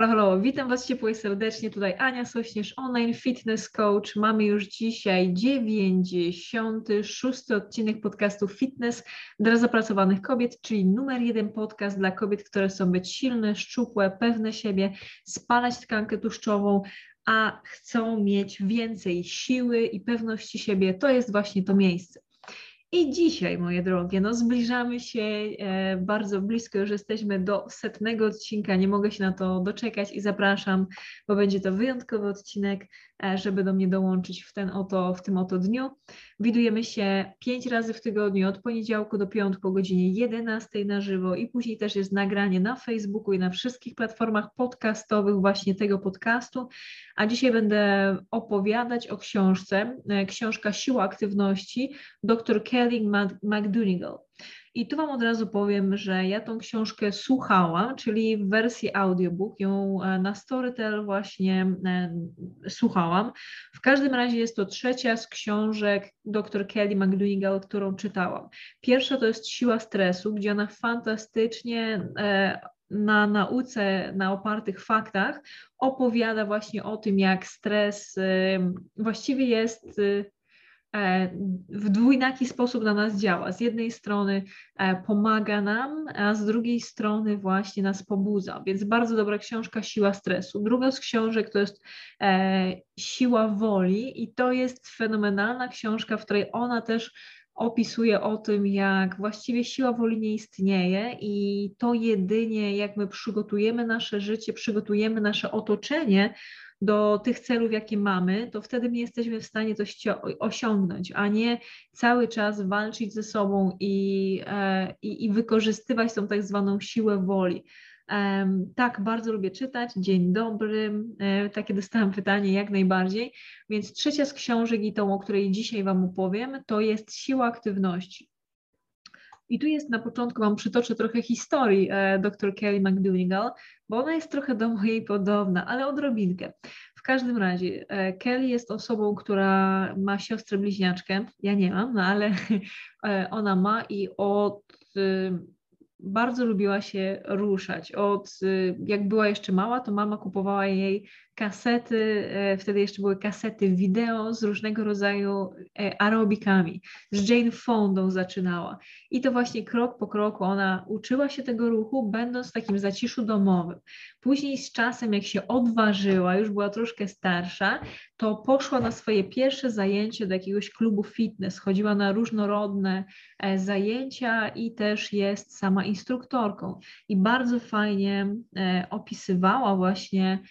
Halo, halo, witam Was ciepło i serdecznie. Tutaj Ania Sośnierz, online fitness coach. Mamy już dzisiaj 96 odcinek podcastu Fitness dla zapracowanych kobiet, czyli numer jeden podcast dla kobiet, które chcą być silne, szczupłe, pewne siebie, spalać tkankę tłuszczową, a chcą mieć więcej siły i pewności siebie. To jest właśnie to miejsce. I dzisiaj, moje drogie, no zbliżamy się e, bardzo blisko, już jesteśmy do setnego odcinka. Nie mogę się na to doczekać i zapraszam, bo będzie to wyjątkowy odcinek żeby do mnie dołączyć w, ten oto, w tym oto dniu. Widujemy się pięć razy w tygodniu, od poniedziałku do piątku o godzinie 11 na żywo i później też jest nagranie na Facebooku i na wszystkich platformach podcastowych właśnie tego podcastu. A dzisiaj będę opowiadać o książce, e, książka Siła Aktywności dr Kelly McDougall. I tu Wam od razu powiem, że ja tą książkę słuchałam, czyli w wersji audiobook, ją e, na Storytel właśnie e, słuchałam. W każdym razie jest to trzecia z książek dr Kelly McDougall, którą czytałam. Pierwsza to jest Siła stresu, gdzie ona fantastycznie e, na nauce, na opartych faktach opowiada właśnie o tym, jak stres właściwie jest w dwójnaki sposób na nas działa. Z jednej strony e, pomaga nam, a z drugiej strony właśnie nas pobudza. Więc bardzo dobra książka Siła stresu. Druga z książek to jest e, Siła woli i to jest fenomenalna książka, w której ona też opisuje o tym, jak właściwie siła woli nie istnieje i to jedynie jak my przygotujemy nasze życie, przygotujemy nasze otoczenie do tych celów, jakie mamy, to wtedy my jesteśmy w stanie coś osiągnąć, a nie cały czas walczyć ze sobą i, e, i, i wykorzystywać tą tak zwaną siłę woli. Tak, bardzo lubię czytać. Dzień dobry. E, takie dostałam pytanie, jak najbardziej. Więc trzecia z książek i tą, o której dzisiaj Wam opowiem, to jest Siła Aktywności. I tu jest na początku, Wam przytoczę trochę historii e, dr Kelly McDougall, bo ona jest trochę do mojej podobna, ale odrobinkę. W każdym razie e, Kelly jest osobą, która ma siostrę bliźniaczkę. Ja nie mam, no ale e, ona ma i od bardzo lubiła się ruszać. Od jak była jeszcze mała, to mama kupowała jej kasety, e, wtedy jeszcze były kasety wideo z różnego rodzaju e, aerobikami. Z Jane Fondą zaczynała. I to właśnie krok po kroku ona uczyła się tego ruchu, będąc w takim zaciszu domowym. Później z czasem, jak się odważyła, już była troszkę starsza, to poszła na swoje pierwsze zajęcie do jakiegoś klubu fitness, chodziła na różnorodne e, zajęcia i też jest sama instruktorką. I bardzo fajnie opisywała właśnie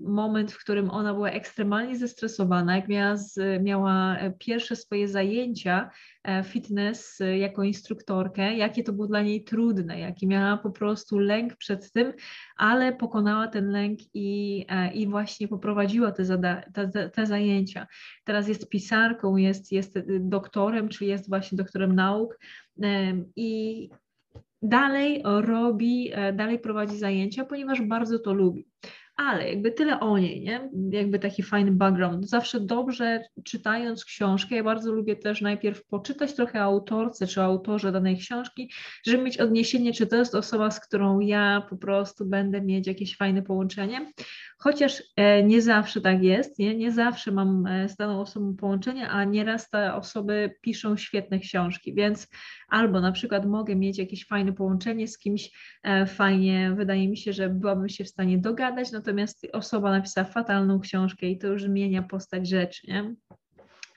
moment, w którym ona była ekstremalnie zestresowana, jak miała, miała e, pierwsze swoje zajęcia e, fitness jako instruktorkę, jakie to było dla niej trudne, jaki miała po prostu lęk przed tym, ale pokonała ten lęk i, i właśnie poprowadziła te, zada, te, te zajęcia. Teraz jest pisarką, jest, jest doktorem, czy jest właśnie doktorem nauk i dalej robi, dalej prowadzi zajęcia, ponieważ bardzo to lubi Ale jakby tyle o niej, nie? Jakby taki fajny background. Zawsze dobrze czytając książkę, ja bardzo lubię też najpierw poczytać trochę autorce czy autorze danej książki, żeby mieć odniesienie, czy to jest osoba, z którą ja po prostu będę mieć jakieś fajne połączenie. Chociaż e, nie zawsze tak jest, nie, nie zawsze mam e, z daną osobą połączenie, a nieraz te osoby piszą świetne książki, więc albo na przykład mogę mieć jakieś fajne połączenie z kimś, e, fajnie, wydaje mi się, że byłabym się w stanie dogadać, natomiast osoba napisała fatalną książkę i to już zmienia postać rzeczy, nie?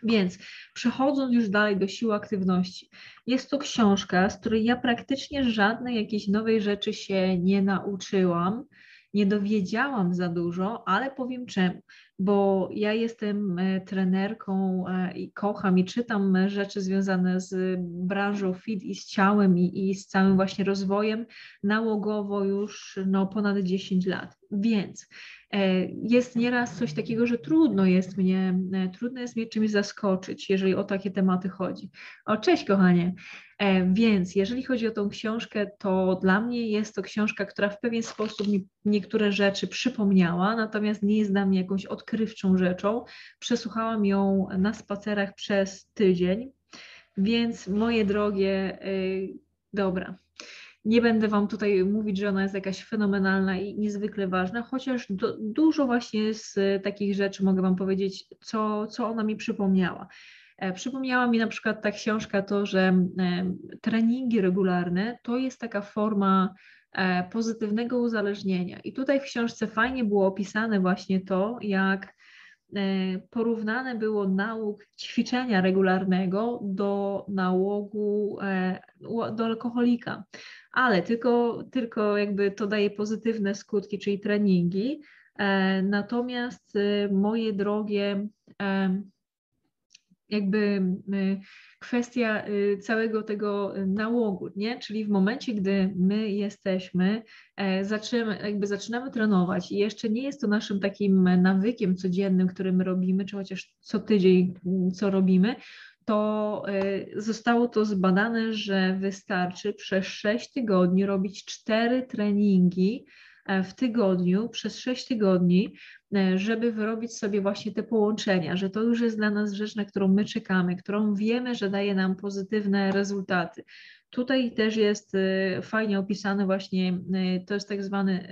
Więc przechodząc już dalej do siły aktywności, jest to książka, z której ja praktycznie żadnej jakiejś nowej rzeczy się nie nauczyłam nie dowiedziałam za dużo, ale powiem czemu. Bo ja jestem e, trenerką e, i kocham i czytam rzeczy związane z branżą fit i z ciałem i, i z całym właśnie rozwojem nałogowo już no, ponad 10 lat. Więc e, jest nieraz coś takiego, że trudno jest mnie, trudno jest mnie czymś zaskoczyć, jeżeli o takie tematy chodzi. O, cześć kochanie. E, więc jeżeli chodzi o tą książkę, to dla mnie jest to książka, która w pewien sposób mi niektóre rzeczy przypomniała, natomiast nie jest dla mnie jakąś odkrywczą rzeczą. Przesłuchałam ją na spacerach przez tydzień, więc moje drogie, yy, dobra. Nie będę Wam tutaj mówić, że ona jest jakaś fenomenalna i niezwykle ważna, chociaż do, dużo właśnie z takich rzeczy mogę Wam powiedzieć, co, co ona mi przypomniała. E, przypomniała mi na przykład ta książka to, że e, treningi regularne to jest taka forma pozytywnego uzależnienia. I tutaj w książce fajnie było opisane właśnie to, jak porównane było nauk ćwiczenia regularnego do nałogu do alkoholika. Ale tylko, tylko jakby to daje pozytywne skutki, czyli treningi. Natomiast moje drogie, jakby y, kwestia y, całego tego nałogu, nie? Czyli w momencie, gdy my jesteśmy, e, zaczynamy, jakby zaczynamy trenować i jeszcze nie jest to naszym takim nawykiem codziennym, który my robimy, czy chociaż co tydzień, co robimy, to e, zostało to zbadane, że wystarczy przez 6 tygodni robić 4 treningi w tygodniu przez 6 tygodni, E, żeby wyrobić sobie właśnie te połączenia, że to już jest dla nas rzecz, na którą my czekamy, którą wiemy, że daje nam pozytywne rezultaty. Tutaj też jest e, fajnie opisane właśnie, e, to jest tak zwany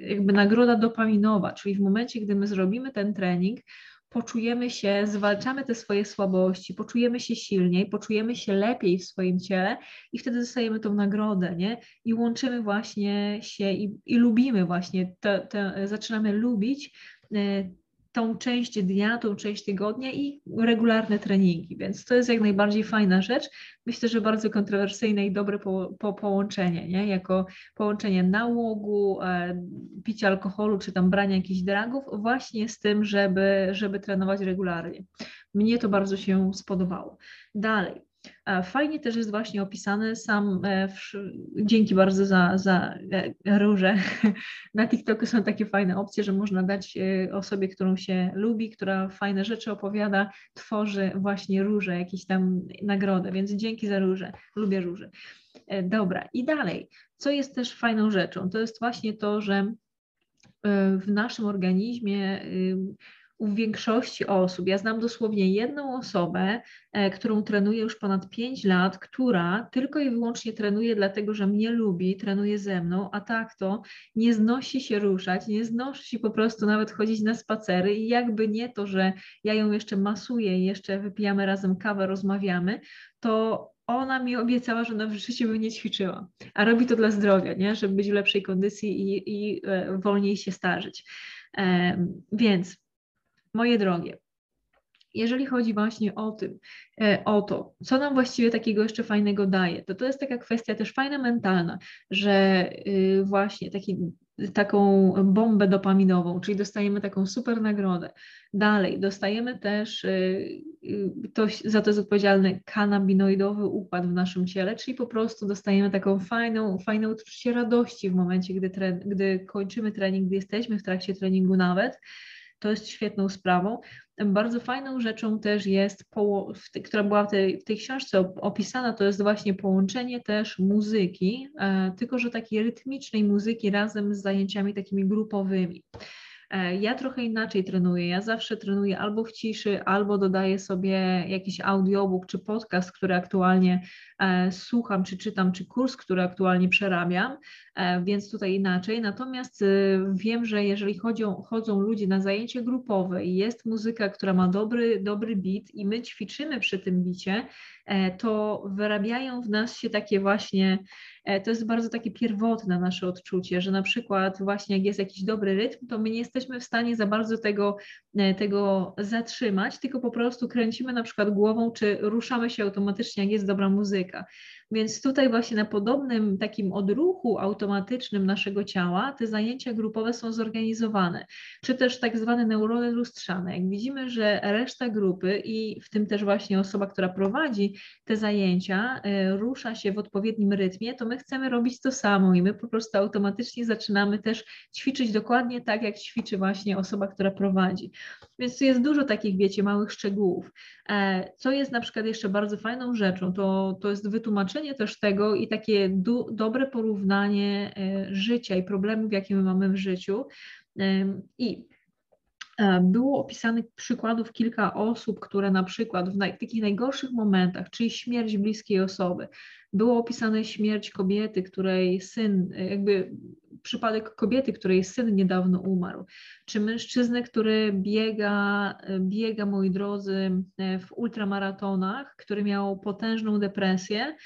jakby nagroda dopaminowa, czyli w momencie, gdy my zrobimy ten trening, poczujemy się, zwalczamy te swoje słabości, poczujemy się silniej, poczujemy się lepiej w swoim ciele i wtedy dostajemy tą nagrodę, nie? I łączymy właśnie się i, i lubimy właśnie, zaczynamy lubić e, tą część dnia, tą część tygodnia i regularne treningi, więc to jest jak najbardziej fajna rzecz. Myślę, że bardzo kontrowersyjne i dobre po, po połączenie, nie? jako połączenie nałogu, e, picia alkoholu czy tam brania jakichś dragów właśnie z tym, żeby, żeby trenować regularnie. Mnie to bardzo się spodobało. Dalej, Fajnie też jest właśnie opisany sam, e, dzięki bardzo za, za e, róże. Na TikToku są takie fajne opcje, że można dać e, osobie, którą się lubi, która fajne rzeczy opowiada, tworzy właśnie róże, jakieś tam nagrodę, więc dzięki za róże, lubię róże. Dobra, i dalej, co jest też fajną rzeczą, to jest właśnie to, że w naszym organizmie u większości osób, ja znam dosłownie jedną osobę, e, którą trenuję już ponad 5 lat, która tylko i wyłącznie trenuje dlatego, że mnie lubi, trenuje ze mną, a tak to nie znosi się ruszać, nie znosi się po prostu nawet chodzić na spacery i jakby nie to, że ja ją jeszcze masuję i jeszcze wypijamy razem kawę, rozmawiamy, to ona mi obiecała, że na w życiu by nie ćwiczyła, a robi to dla zdrowia, nie? żeby być w lepszej kondycji i, i e, wolniej się starzyć. E, więc moje drogie, jeżeli chodzi właśnie o tym, e, o to, co nam właściwie takiego jeszcze fajnego daje, to to jest taka kwestia też fajna mentalna, że y, właśnie taki, taką bombę dopaminową, czyli dostajemy taką super nagrodę. Dalej, dostajemy też, y, y, za to jest odpowiedzialny kanabinoidowy układ w naszym ciele, czyli po prostu dostajemy taką fajną, fajne uczucie radości w momencie, gdy, gdy kończymy trening, gdy jesteśmy w trakcie treningu nawet, to jest świetną sprawą. Bardzo fajną rzeczą też jest, która była w tej, w tej książce opisana, to jest właśnie połączenie też muzyki, e, tylko że takiej rytmicznej muzyki razem z zajęciami takimi grupowymi. E, ja trochę inaczej trenuję. Ja zawsze trenuję albo w ciszy, albo dodaję sobie jakiś audiobook czy podcast, który aktualnie słucham, czy czytam, czy kurs, który aktualnie przerabiam, e, więc tutaj inaczej. Natomiast wiem, że jeżeli chodzą, chodzą ludzie na zajęcie grupowe i jest muzyka, która ma dobry, dobry beat i my ćwiczymy przy tym bicie, to wyrabiają w nas się takie właśnie E, to jest bardzo takie pierwotne nasze odczucie, że na przykład właśnie jak jest jakiś dobry rytm, to my nie jesteśmy w stanie za bardzo tego, e, tego zatrzymać, tylko po prostu kręcimy na przykład głową, czy ruszamy się automatycznie, jak jest dobra muzyka. człowieka. Więc tutaj właśnie na podobnym takim odruchu automatycznym naszego ciała te zajęcia grupowe są zorganizowane, czy też tak zwane neurony lustrzane. Jak widzimy, że reszta grupy i w tym też właśnie osoba, która prowadzi te zajęcia, y, rusza się w odpowiednim rytmie, to my chcemy robić to samo i my po prostu automatycznie zaczynamy też ćwiczyć dokładnie tak, jak ćwiczy właśnie osoba, która prowadzi. Więc tu jest dużo takich, wiecie, małych szczegółów. E, co jest na przykład jeszcze bardzo fajną rzeczą, to, to jest wytłumaczenie też tego i takie do, dobre porównanie e, życia i problemów, jakie my mamy w życiu. I e, było opisanych przykładów kilka osób, które na przykład w, naj, takich najgorszych momentach, czyli śmierć bliskiej osoby, było opisane śmierć kobiety, której syn, jakby przypadek kobiety, której syn niedawno umarł, czy mężczyznę, który biega, biega, moi drodzy, w ultramaratonach, który miał potężną depresję e,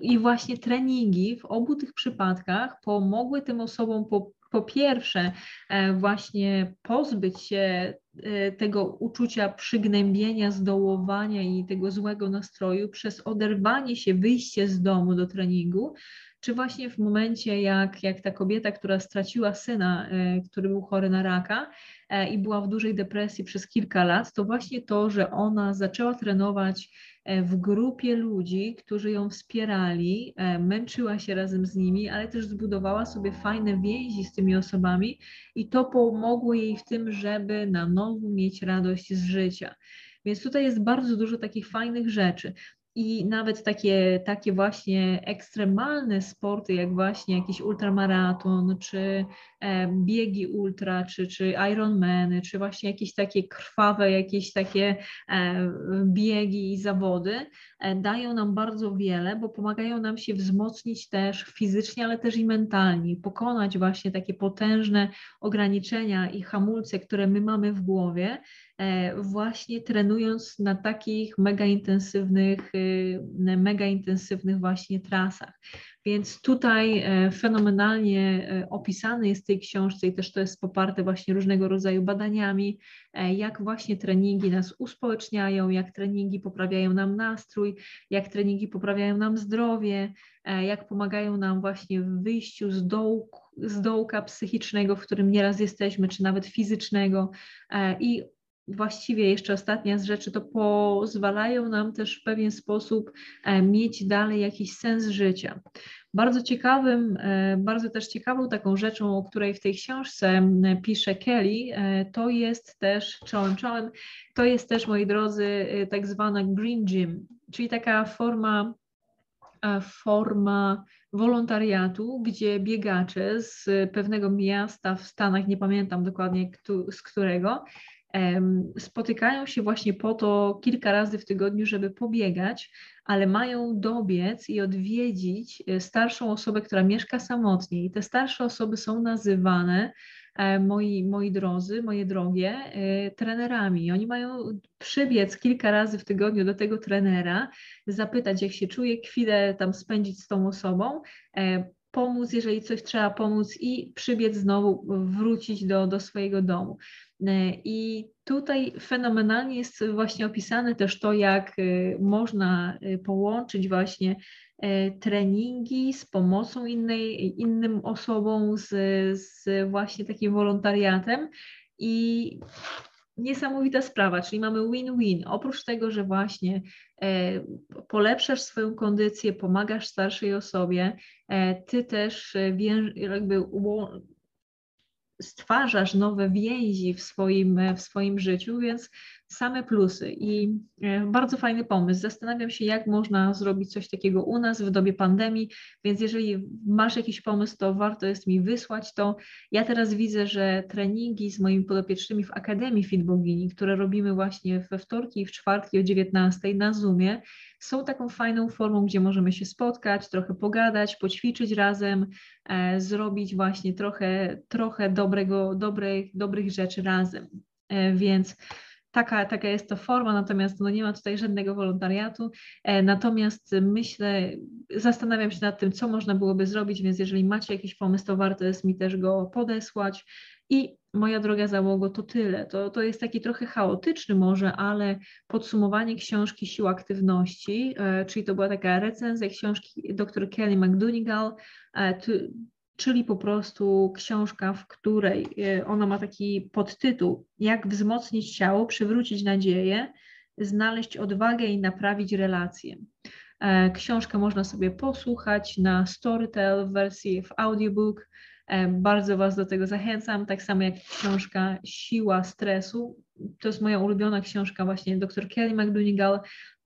i właśnie treningi w obu tych przypadkach pomogły tym osobom po, po pierwsze e, właśnie pozbyć się e, tego uczucia przygnębienia, zdołowania i tego złego nastroju przez oderwanie się, wyjście z domu do treningu, czy właśnie w momencie, jak, jak ta kobieta, która straciła syna, e, który był chory na raka e, i była w dużej depresji przez kilka lat, to właśnie to, że ona zaczęła trenować e, w grupie ludzi, którzy ją wspierali, męczyła się razem z nimi, ale też zbudowała sobie fajne więzi z tymi osobami i to pomogło jej w tym, żeby na nowo mieć radość z życia. Więc tutaj jest bardzo dużo takich fajnych rzeczy i nawet takie, takie właśnie ekstremalne sporty, jak właśnie jakiś ultramaraton, czy e, biegi ultra, czy, czy Ironmany, czy właśnie jakieś takie krwawe, jakieś takie e, biegi i zawody, e, dają nam bardzo wiele, bo pomagają nam się wzmocnić też fizycznie, ale też i mentalnie, pokonać właśnie takie potężne ograniczenia i hamulce, które my mamy w głowie, właśnie trenując na takich mega intensywnych, y, mega intensywnych właśnie trasach. Więc tutaj e, fenomenalnie e, opisany jest w tej książce i też to jest poparte właśnie różnego rodzaju badaniami, jak właśnie treningi nas uspołeczniają, jak treningi poprawiają nam nastrój, jak treningi poprawiają nam zdrowie, jak pomagają nam właśnie w wyjściu z dołku, z dołka psychicznego, w którym nieraz jesteśmy, czy nawet fizycznego i właściwie jeszcze ostatnia z rzeczy, to pozwalają nam też w pewien sposób e, mieć dalej jakiś sens życia. Bardzo ciekawym, e, bardzo też ciekawą taką rzeczą, o której w tej książce pisze Kelly, e, to jest też, czołem, czołem, to jest też, moi drodzy, tak zwana green gym, czyli taka forma, forma wolontariatu, gdzie biegacze z pewnego miasta w Stanach, nie pamiętam dokładnie z którego, spotykają się właśnie po to kilka razy w tygodniu, żeby pobiegać, ale mają dobiec i odwiedzić e, starszą osobę, która mieszka samotnie. I te starsze osoby są nazywane, e, moi, moi drodzy, moje drogie, e, trenerami. Oni mają przybiec kilka razy w tygodniu do tego trenera, zapytać, jak się czuje, chwilę tam spędzić z tą osobą, pomóc, jeżeli coś trzeba pomóc i przybiec znowu, wrócić do, do swojego domu. E, I tutaj fenomenalnie jest właśnie opisane też to, jak e, można e, połączyć właśnie treningi z pomocą innej, innym osobom, z, z właśnie takim wolontariatem. I niesamowita sprawa, czyli mamy win-win. Oprócz tego, że właśnie polepszasz swoją kondycję, pomagasz starszej osobie, ty też jakby stwarzasz nowe więzi w swoim, w swoim życiu, więc same plusy i e, bardzo fajny pomysł. Zastanawiam się, jak można zrobić coś takiego u nas w dobie pandemii, więc jeżeli masz jakiś pomysł, to warto jest mi wysłać to. Ja teraz widzę, że treningi z moimi podopiecznymi w Akademii Fit Bogini, które robimy właśnie we wtorki i w czwartki o 19 na Zoomie, są taką fajną formą, gdzie możemy się spotkać, trochę pogadać, poćwiczyć razem, e, zrobić właśnie trochę, trochę dobrego, dobrych, dobrych rzeczy razem. E, więc taka, taka jest to forma, natomiast no nie ma tutaj żadnego wolontariatu. E, natomiast myślę, zastanawiam się nad tym, co można byłoby zrobić, więc jeżeli macie jakiś pomysł, to warto jest mi też go podesłać. I moja droga załogo, to tyle. To, to jest taki trochę chaotyczny może, ale podsumowanie książki Siła Aktywności, e, czyli to była taka recenzja książki dr Kelly McDougall, e, czyli po prostu książka, w której e, ona ma taki podtytuł Jak wzmocnić ciało, przywrócić nadzieję, znaleźć odwagę i naprawić relacje. E, książkę można sobie posłuchać na Storytel w wersji w audiobook. E, bardzo Was do tego zachęcam, tak samo jak książka Siła stresu. To jest moja ulubiona książka właśnie dr Kelly McDougall.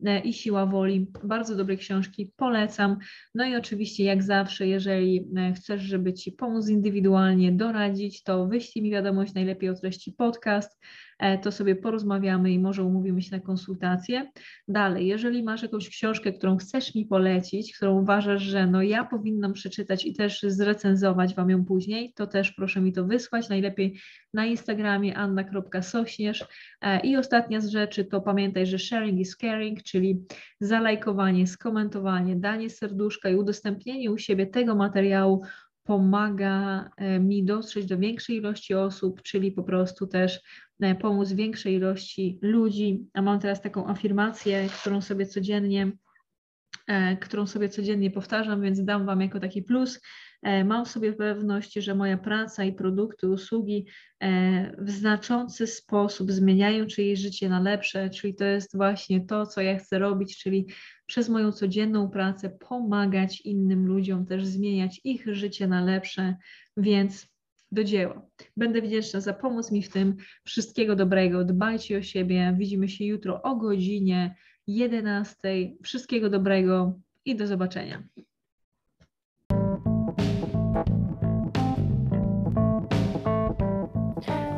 E, i Siła Woli. Bardzo dobre książki, polecam. No i oczywiście, jak zawsze, jeżeli e, chcesz, żeby Ci pomóc indywidualnie doradzić, to wyślij mi wiadomość najlepiej o treści podcast. E, to sobie porozmawiamy i może umówimy się na konsultację. Dalej, jeżeli masz jakąś książkę, którą chcesz mi polecić, którą uważasz, że no ja powinnam przeczytać i też zrecenzować Wam ją później, to też proszę mi to wysłać, najlepiej na Instagramie anna.sośnierz. E, I ostatnia z rzeczy to pamiętaj, że sharing is caring, czyli zalajkowanie, skomentowanie, danie serduszka i udostępnienie u siebie tego materiału pomaga e, mi dotrzeć do większej ilości osób, czyli po prostu też e, pomóc większej ilości ludzi. A mam teraz taką afirmację, którą sobie codziennie, e, którą sobie codziennie powtarzam, więc dam Wam jako taki plus. Mam sobie pewność, że moja praca i produkty, usługi w znaczący sposób zmieniają czyjeś życie na lepsze, czyli to jest właśnie to, co ja chcę robić, czyli przez moją codzienną pracę pomagać innym ludziom, też zmieniać ich życie na lepsze, więc do dzieła. Będę wdzięczna za pomoc mi w tym. Wszystkiego dobrego, dbajcie o siebie. Widzimy się jutro o godzinie 11. Wszystkiego dobrego i do zobaczenia.